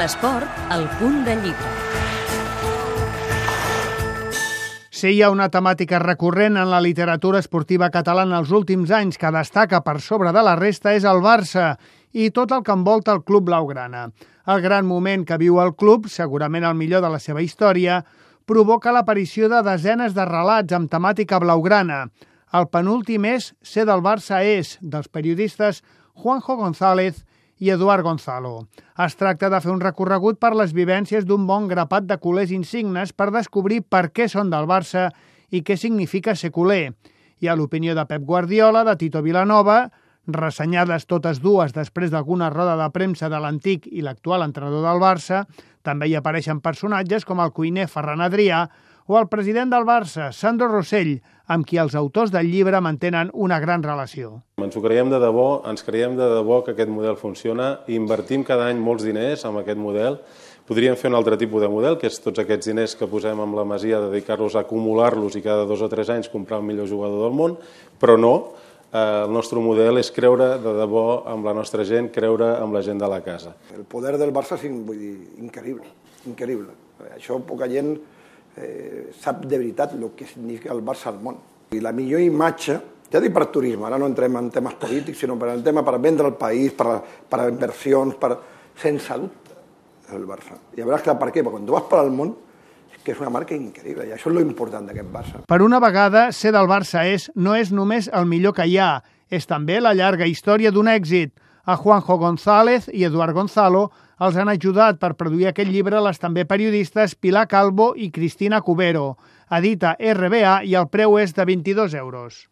L'esport, al punt de llibre. Si hi ha una temàtica recurrent en la literatura esportiva catalana els últims anys que destaca per sobre de la resta és el Barça i tot el que envolta el club blaugrana. El gran moment que viu el club, segurament el millor de la seva història, provoca l'aparició de desenes de relats amb temàtica blaugrana. El penúltim és Ser del Barça és, dels periodistes Juanjo González i Eduard Gonzalo. Es tracta de fer un recorregut per les vivències d'un bon grapat de culers insignes per descobrir per què són del Barça i què significa ser culer. Hi ha l'opinió de Pep Guardiola, de Tito Vilanova, ressenyades totes dues després d'alguna roda de premsa de l'antic i l'actual entrenador del Barça, també hi apareixen personatges com el cuiner Ferran Adrià o el president del Barça, Sandro Rossell, amb qui els autors del llibre mantenen una gran relació. Ens ho creiem de debò, ens creiem de debò que aquest model funciona i invertim cada any molts diners amb aquest model. Podríem fer un altre tipus de model, que és tots aquests diners que posem amb la Masia, dedicar-los a acumular-los i cada dos o tres anys comprar el millor jugador del món, però no, eh, el nostre model és creure de debò amb la nostra gent, creure amb la gent de la casa. El poder del Barça és vull dir, increïble, increïble. Això poca gent eh, sap de veritat el que significa el Barça al món. I la millor imatge, ja dic per turisme, ara no entrem en temes polítics, sinó per en tema per vendre el país, per, per inversions, per... sense dubte, el Barça. I a veure, clar, per què? Perquè quan tu vas per al món, que és una marca increïble, i això és lo important d'aquest Barça. Per una vegada, ser del Barça és, no és només el millor que hi ha, és també la llarga història d'un èxit. A Juanjo González i Eduard Gonzalo els han ajudat per produir aquest llibre les també periodistes Pilar Calvo i Cristina Cubero. Edita RBA i el preu és de 22 euros.